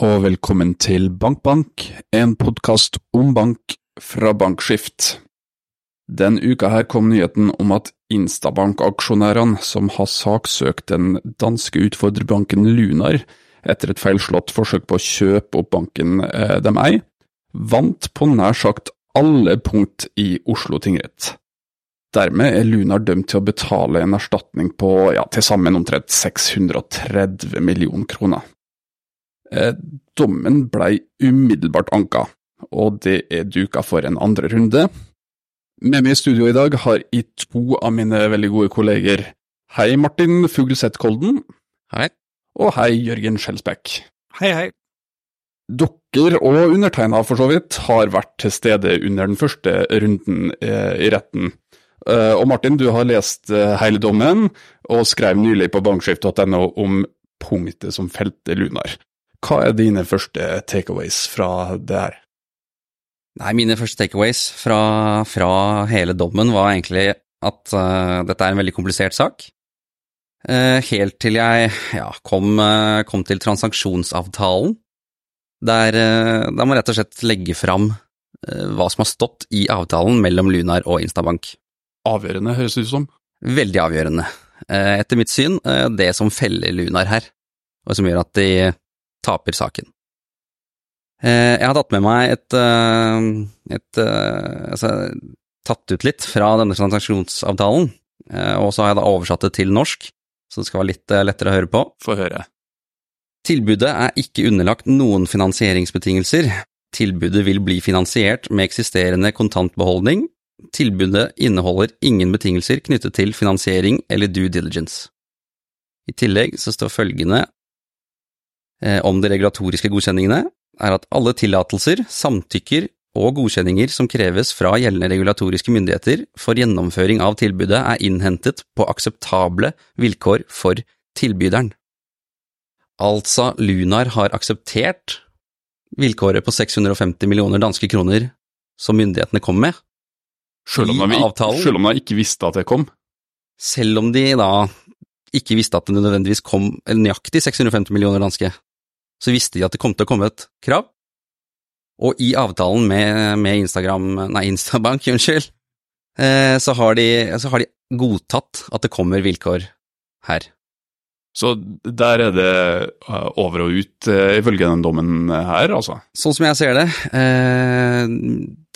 og velkommen til Bankbank, en podkast om bank fra Bankskift. Den uka her kom nyheten om at Instabank-aksjonærene, som har saksøkt den danske utfordrerbanken Lunar etter et feilslått forsøk på å kjøpe opp banken eh, de eier, vant på nær sagt alle punkt i Oslo tingrett. Dermed er Lunar dømt til å betale en erstatning på ja, til sammen omtrent 630 millioner kroner. Eh, dommen blei umiddelbart anka, og det er duka for en andre runde. Med meg i studio i dag har jeg to av mine veldig gode kolleger. Hei, Martin Fugleseth Kolden. Hei. Og hei, Jørgen Skjelsbekk. Hei, hei. Dere, og undertegna for så vidt, har vært til stede under den første runden eh, i retten. Eh, og Martin, du har lest hele dommen, og skrev nylig på bankskift.no om punktet som felte Lunar. Hva er dine første takeaways fra det her? Nei, mine første takeaways fra, fra hele dommen var egentlig at uh, dette er en veldig komplisert sak. Uh, helt til jeg ja, kom, uh, kom, til transaksjonsavtalen, der, der man rett og slett legger fram hva som har stått i avtalen mellom Lunar og Instabank. Avgjørende, høres det ut som. Veldig avgjørende. Etter mitt syn det som feller Lunar her, og som gjør at de taper saken. Jeg har tatt med meg et, et altså, tatt ut litt fra denne transaksjonsavtalen, og så har jeg da oversatt det til norsk, så det skal være litt lettere å høre på. Få høre. Tilbudet er ikke underlagt noen finansieringsbetingelser. Tilbudet vil bli finansiert med eksisterende kontantbeholdning. Tilbudet inneholder ingen betingelser knyttet til finansiering eller due diligence. I tillegg så står følgende eh, om de regulatoriske godkjenningene, er at alle tillatelser, samtykker og godkjenninger som kreves fra gjeldende regulatoriske myndigheter for gjennomføring av tilbudet, er innhentet på akseptable vilkår for tilbyderen. Altså, Lunar har akseptert vilkåret på 650 millioner danske kroner som myndighetene kom med. Selv om, de, selv om de ikke visste at det kom? Selv om de da ikke visste at det nødvendigvis kom nøyaktig 650 millioner danske, så visste de at det kom til å komme et krav. Og i avtalen med, med Instagram, nei, Instabank, unnskyld, eh, så, har de, så har de godtatt at det kommer vilkår her. Så der er det eh, over og ut, uh, ifølge den dommen her, altså? Sånn som jeg ser det, eh,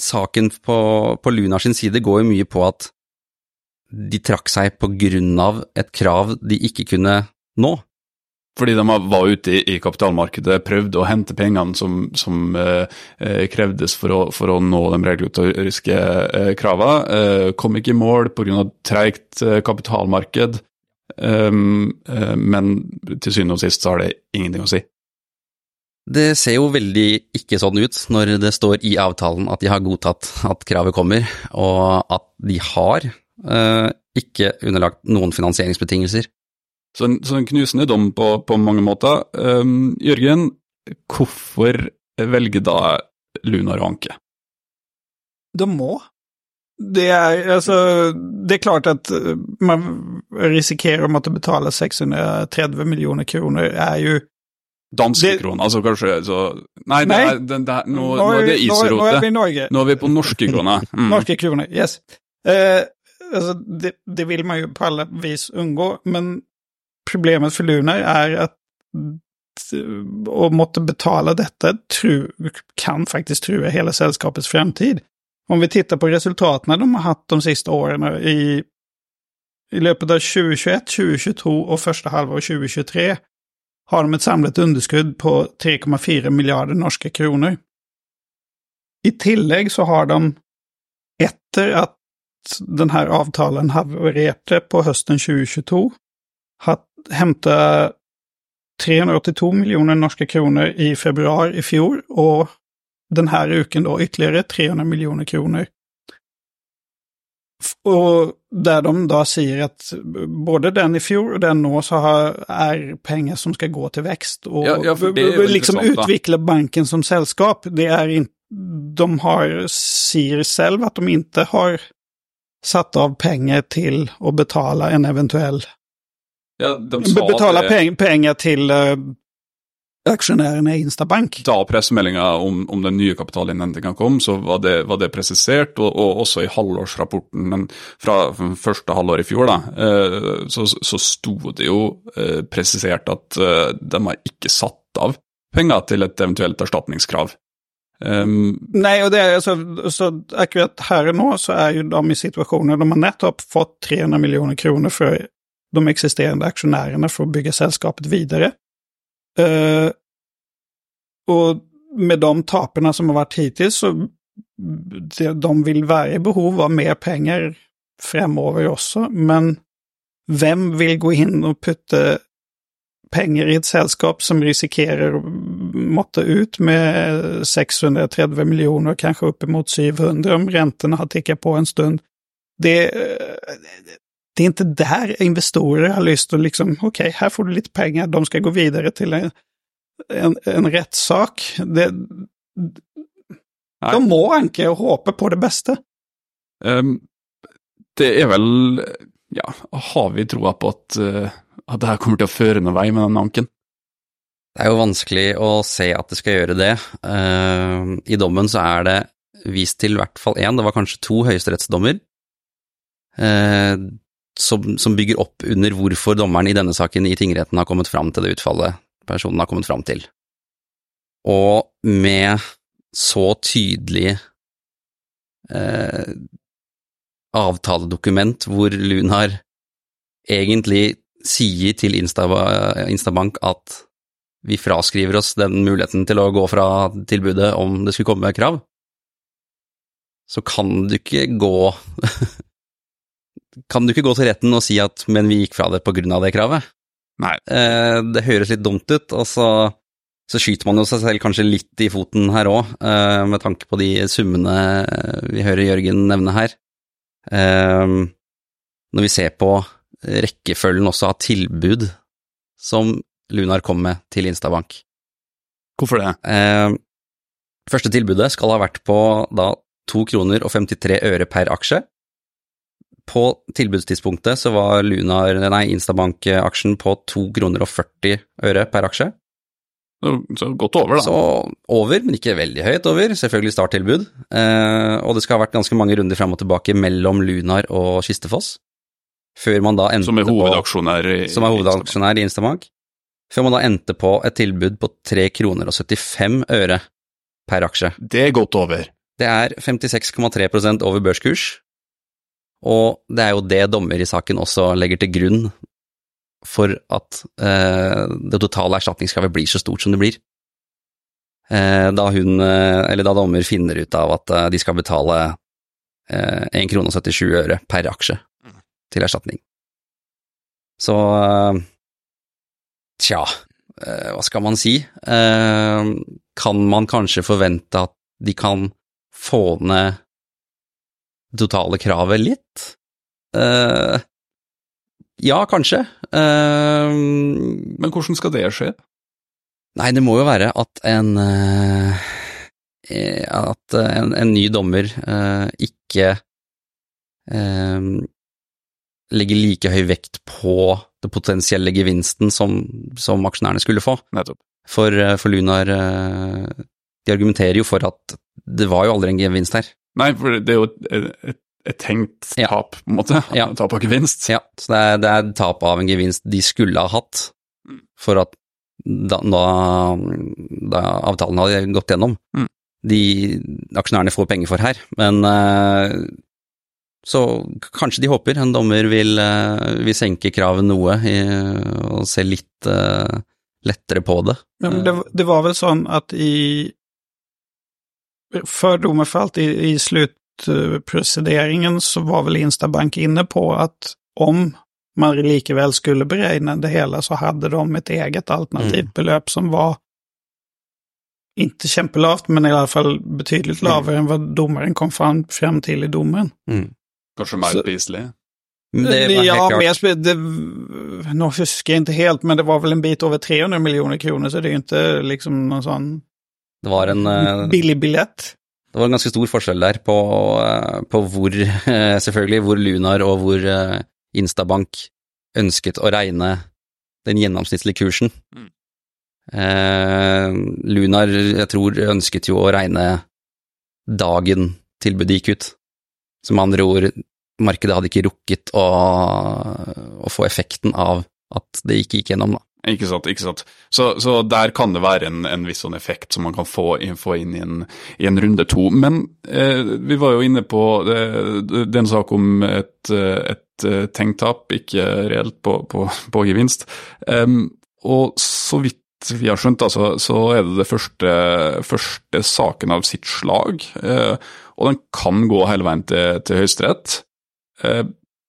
saken på, på Luna sin side går jo mye på at de trakk seg på grunn av et krav de ikke kunne nå. Fordi de var ute i kapitalmarkedet, prøvde å hente pengene som, som eh, krevdes for å, for å, nå de regulatoriske eh, kravene. Eh, kom ikke i mål pga. treigt eh, kapitalmarked. Um, men til syvende og sist så har det ingenting å si. Det ser jo veldig ikke sånn ut når det står i avtalen at de har godtatt at kravet kommer, og at de har uh, ikke underlagt noen finansieringsbetingelser. Så en, så en knusende dom på, på mange måter. Um, Jørgen, hvorfor velger da Lunar å anke? De må. Det er, altså, det er klart at man risikerer å måtte betale 630 millioner kroner, er jo Danske det, kroner, altså kanskje så Nei, nei det er, det, det nå, nå, er det isrote. Nå, er vi i Norge. Nå er vi på norske kroner. Mm. norske kroner, yes. Eh, altså, det, det, vil man jo på alle vis unngå, men problemet for Lunar er at å måtte betale dette tru, kan faktisk trua hele selskapets fremtid. Om vi tittar på resultatene de har hatt de siste årene i, i løpet av 2021, 2022 og første halvåret 2023, har de et samlet underskudd på 3,4 miljarder norske kroner. I tillegg så har de, etter at denne avtalen havererte på høsten 2022, hentet 382 millioner norske kroner i februar i fjor, og denne uken da ytterligere 300 millioner kroner. Og der de da sier at både den i fjor og den nå så har, er penger som skal gå til vekst, og ja, ja, liksom utvikle banken som selskap. Det er in, de har, sier selv at de ikke har satt av penger til å betale en eventuell ja, Betale peng, penger til uh, aksjonærene i Instabank. Da pressemeldinga om, om, den nye kapitalinnhentinga kom, så var det, var det presisert, og, og, også i halvårsrapporten men fra første halvår i fjor, da, uh, så, så sto det jo uh, presisert at eh, de har ikke satt av penger til et eventuelt erstatningskrav. Um, Nei, og det er altså, så akkurat her og nå så er jo de i situasjoner de har nettopp fått 300 millioner kroner for de eksisterende aksjonærene for å bygge selskapet videre. Uh, og med de tapene som har vært hittil, så de vil være i behov av mer penger fremover også, men hvem vil gå inn og putte penger i et selskap som risikerer å måtte ut med 630 millioner, kanskje oppimot 700 om rentene har tikket på en stund? Det, det er ikke der investorer har lyst til å liksom, ok, her får du litt penger, de skal gå videre til en, en, en rettssak. Det, de må anke og håpe på det beste. Um, det er vel Ja, har vi troa på at, uh, at det her kommer til å føre noen vei med den anken? Det er jo vanskelig å se at det skal gjøre det. Uh, I dommen så er det vist til i hvert fall én, det var kanskje to høyesterettsdommer, uh, som, som, bygger opp under hvorfor dommeren i denne saken i tingretten har kommet fram til det utfallet personen har kommet fram til. Og med så tydelig eh, avtaledokument hvor Lunar egentlig sier til Instabank at vi fraskriver oss den muligheten til å gå fra tilbudet om det skulle komme krav, så kan du ikke gå Kan du ikke gå til retten og si at 'men vi gikk fra det av det kravet'? Nei. Eh, det høres litt dumt ut, og så, så, skyter man jo seg selv kanskje litt i foten her òg, eh, med tanke på de summene vi hører Jørgen nevne her. Eh, når vi ser på rekkefølgen også av tilbud som Lunar kom med til Instabank. Hvorfor det? Første tilbudet skal ha vært på da 2 kroner og 53 øre per aksje på tilbudstidspunktet så var Lunar, nei, Instabank-aksjen på 2 kroner og 40 øre per aksje. Så godt over, da. Så over, men ikke veldig høyt over. Selvfølgelig starttilbud. Eh, og det skal ha vært ganske mange runder fram og tilbake mellom Lunar og Kistefoss. Før man da endte som er hovedaksjonær i, som er hovedaksjonær i Instabank. Før man da endte på et tilbud på 3 kroner og 75 øre per aksje. Det er godt over. Det er 56,3% over børskurs, og det er jo det dommer i saken også legger til grunn for at eh, det totale erstatningskravet blir så stort som det blir. Eh, da hun, eh, eller da dommer finner ut av at eh, de skal betale eh, 1 krone og 77 øre per aksje til erstatning. Så eh, tja, eh, hva skal man si? kan man kanskje forvente at de kan få ned totale kravet litt? Uh, ja, kanskje. Uh, Men hvordan skal det skje? Nei, det må jo være at en uh, At en, en, ny dommer ikke legger like høy vekt på den potensielle gevinsten som, som aksjonærene skulle få. Nettopp. For, for Lunar De argumenterer jo for at det var jo aldri en gevinst her. Nei, for det er jo et, et, et tenkt tap, på en måte. Ja. Tap av gevinst. Ja, så det er, det er tap av en gevinst de skulle ha hatt mm. for at da, da, da avtalen hadde gått gjennom. Mm. De aksjonærene får penger for her, men uh, så kanskje de håper en dommer vil, uh, vil senke kravet noe i, og se litt uh, lettere på det. Men det, det, var vel sånn at i før dommen falt i, i slutprocederingen så var vel Instabank inne på at om man likevel skulle beregne det hele, så hadde de et eget alternativt mm. beløp som var ikke kjempelavt, men i alle fall betydelig mm. lavere enn hva dommeren kom frem, frem til i dommen. Mm. Kanskje mer spiselig? ja, mer, det, nå husker jeg ikke helt, men det var vel en bit over 300 millioner kroner, så det er jo ikke liksom noe sånn det var en uh, Billig billett? Det var en ganske stor forskjell der på, uh, på hvor, selvfølgelig, hvor Lunar og hvor Instabank ønsket å regne den gjennomsnittlige kursen. Mm. Eh, Lunar, jeg tror, ønsket jo å regne dagen tilbudet gikk ut. Som med andre ord, markedet hadde ikke rukket å, å få effekten av at det ikke gikk gjennom, da. Ikke sant, ikke sant. Så, så der kan det være en, en, viss sånn effekt som man kan få, få inn i en, i en, runde to. Men eh, vi var jo inne på det, det er en sak om et, et tenkt ikke reelt på, på, på gevinst. Um, og så vidt vi har skjønt, altså, så er det det første, første saken av sitt slag. Eh, og den kan gå hele veien til, til Høyesterett. Eh,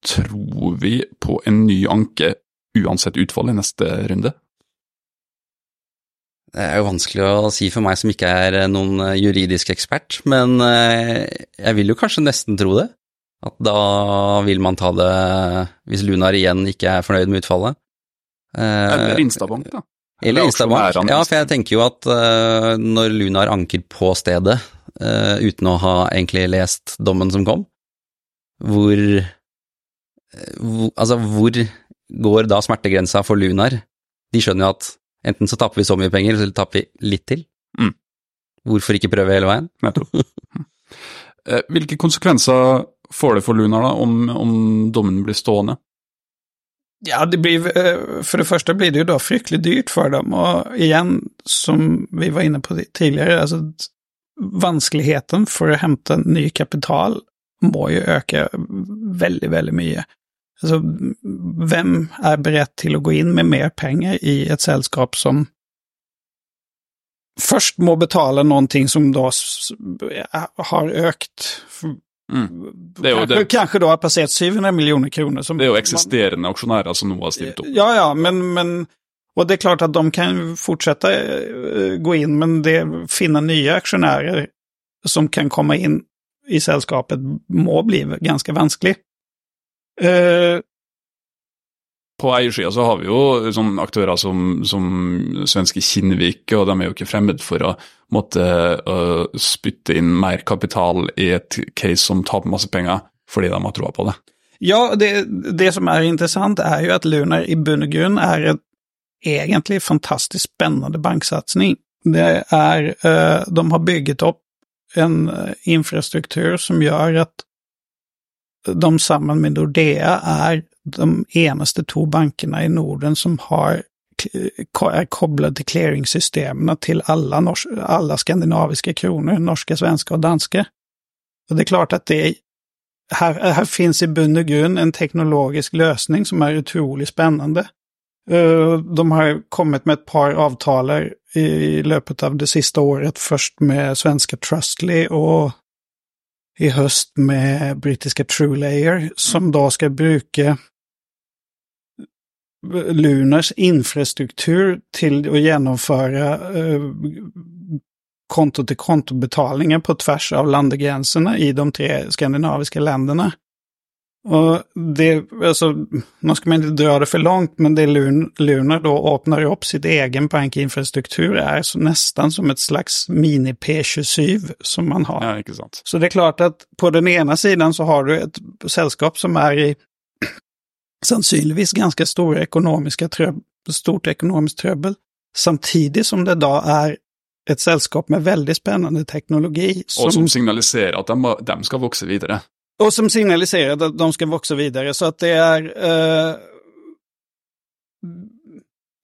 tror vi på en ny anke uansett utfall i neste runde? Det er jo vanskelig å si for meg som ikke er eh, noen eh, juridisk ekspert, men eh, jeg vil jo kanskje nesten tro det. At da vil man ta det hvis Lunar igjen ikke er fornøyd med utfallet. Eller Instabank, da. Eller Instabank. Ja, for jeg tenker jo at når Lunar anker på stedet, uten å ha egentlig lest dommen som kom, hvor, hvor Altså, hvor går da smertegrensa for Lunar? De skjønner jo at enten så tapper vi så mye penger, eller så tapper vi litt til. Mm. Hvorfor ikke prøve hele veien? Nettopp. Eh, hvilke konsekvenser får det for Lunar da, om, om dommen blir stående? Ja, det blir, eh, for det første blir det jo da fryktelig dyrt for dem, og igjen, som vi var inne på tidligere, altså vanskeligheten for å hente ny kapital må jo øke veldig, veldig mye. Altså, hvem er beredt til å gå inn med mer penger i et selskap som først må betale noe som da har økt mm. det jo, det, Kanskje da har passert 700 millioner kroner. det er jo eksisterende man, aksjonærer som nå har stilt opp. Ja, ja, men, men Og det er klart at de kan fortsette eh, gå inn, men det finne nye aksjonærer som kan komme inn i selskapet, må bli ganske vanskelig. Uh, på eiersida så har vi jo sånn aktører som, som, svenske Kinnvik, og de er jo ikke fremmed for å måtte uh, spytte inn mer kapital i et case som taper masse penger, fordi de har troa på det. Ja, det, det, som er interessant, er jo at Lunar i bunn og grunn er en egentlig fantastisk spennende banksatsing. Det er uh, De har bygget opp en infrastruktur som gjør at de sammen med Nordea er de eneste to bankene i Norden som har er koblet til clearingsystemene til alle, alle skandinaviske kroner, norske, svenske og danske. Og det er klart at det her, her finnes i bunn og grunn en teknologisk løsning som er utrolig spennende. Eh, de har kommet med et par avtaler i løpet av det siste året, først med svenske Trustly og i høst med britiske TrueLayer, som da skal bruke Lunars infrastruktur til å gjennomføre uh, konto-til-konto-betalinger på tvers av landegrensene i de tre skandinaviske landene. Og det, altså, nå skal man ikke dra det for langt, men det Lunar da åpner opp sitt egen bankinfrastruktur, er så nesten som et slags mini-P27 som man har. Ja, ikke sant. Så det er klart at på den ene siden så har du et selskap som er i sannsynligvis ganske store økonomiske trøb, stort økonomisk trøbbel, samtidig som det da er et selskap med veldig spennende teknologi. Som, og som signaliserer at de, de skal vokse videre. Og som signaliserer at de skal vokse videre, så at det er uh,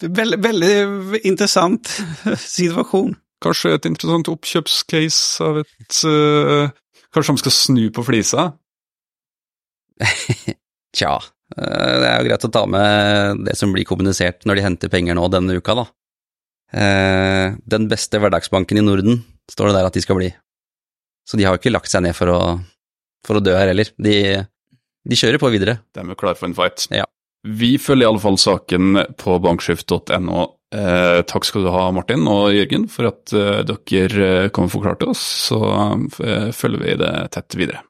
veldig, veldig interessant situasjon. Kanskje et interessant oppkjøpscase av et uh, Kanskje de skal snu på flisa? Tja, uh, det er jo greit å ta med det som blir kommunisert når de henter penger nå denne uka, da. Den beste hverdagsbanken i Norden, står det der at de skal bli. Så de har jo ikke lagt seg ned for å for å dø her heller. De, de kjører på videre. De er klare for en fight. Ja. Vi følger i alle fall saken på bankskift.no. Eh, takk skal du ha, Martin og Jørgen, for at eh, dere kom og forklarte oss. Så eh, følger vi det tett videre.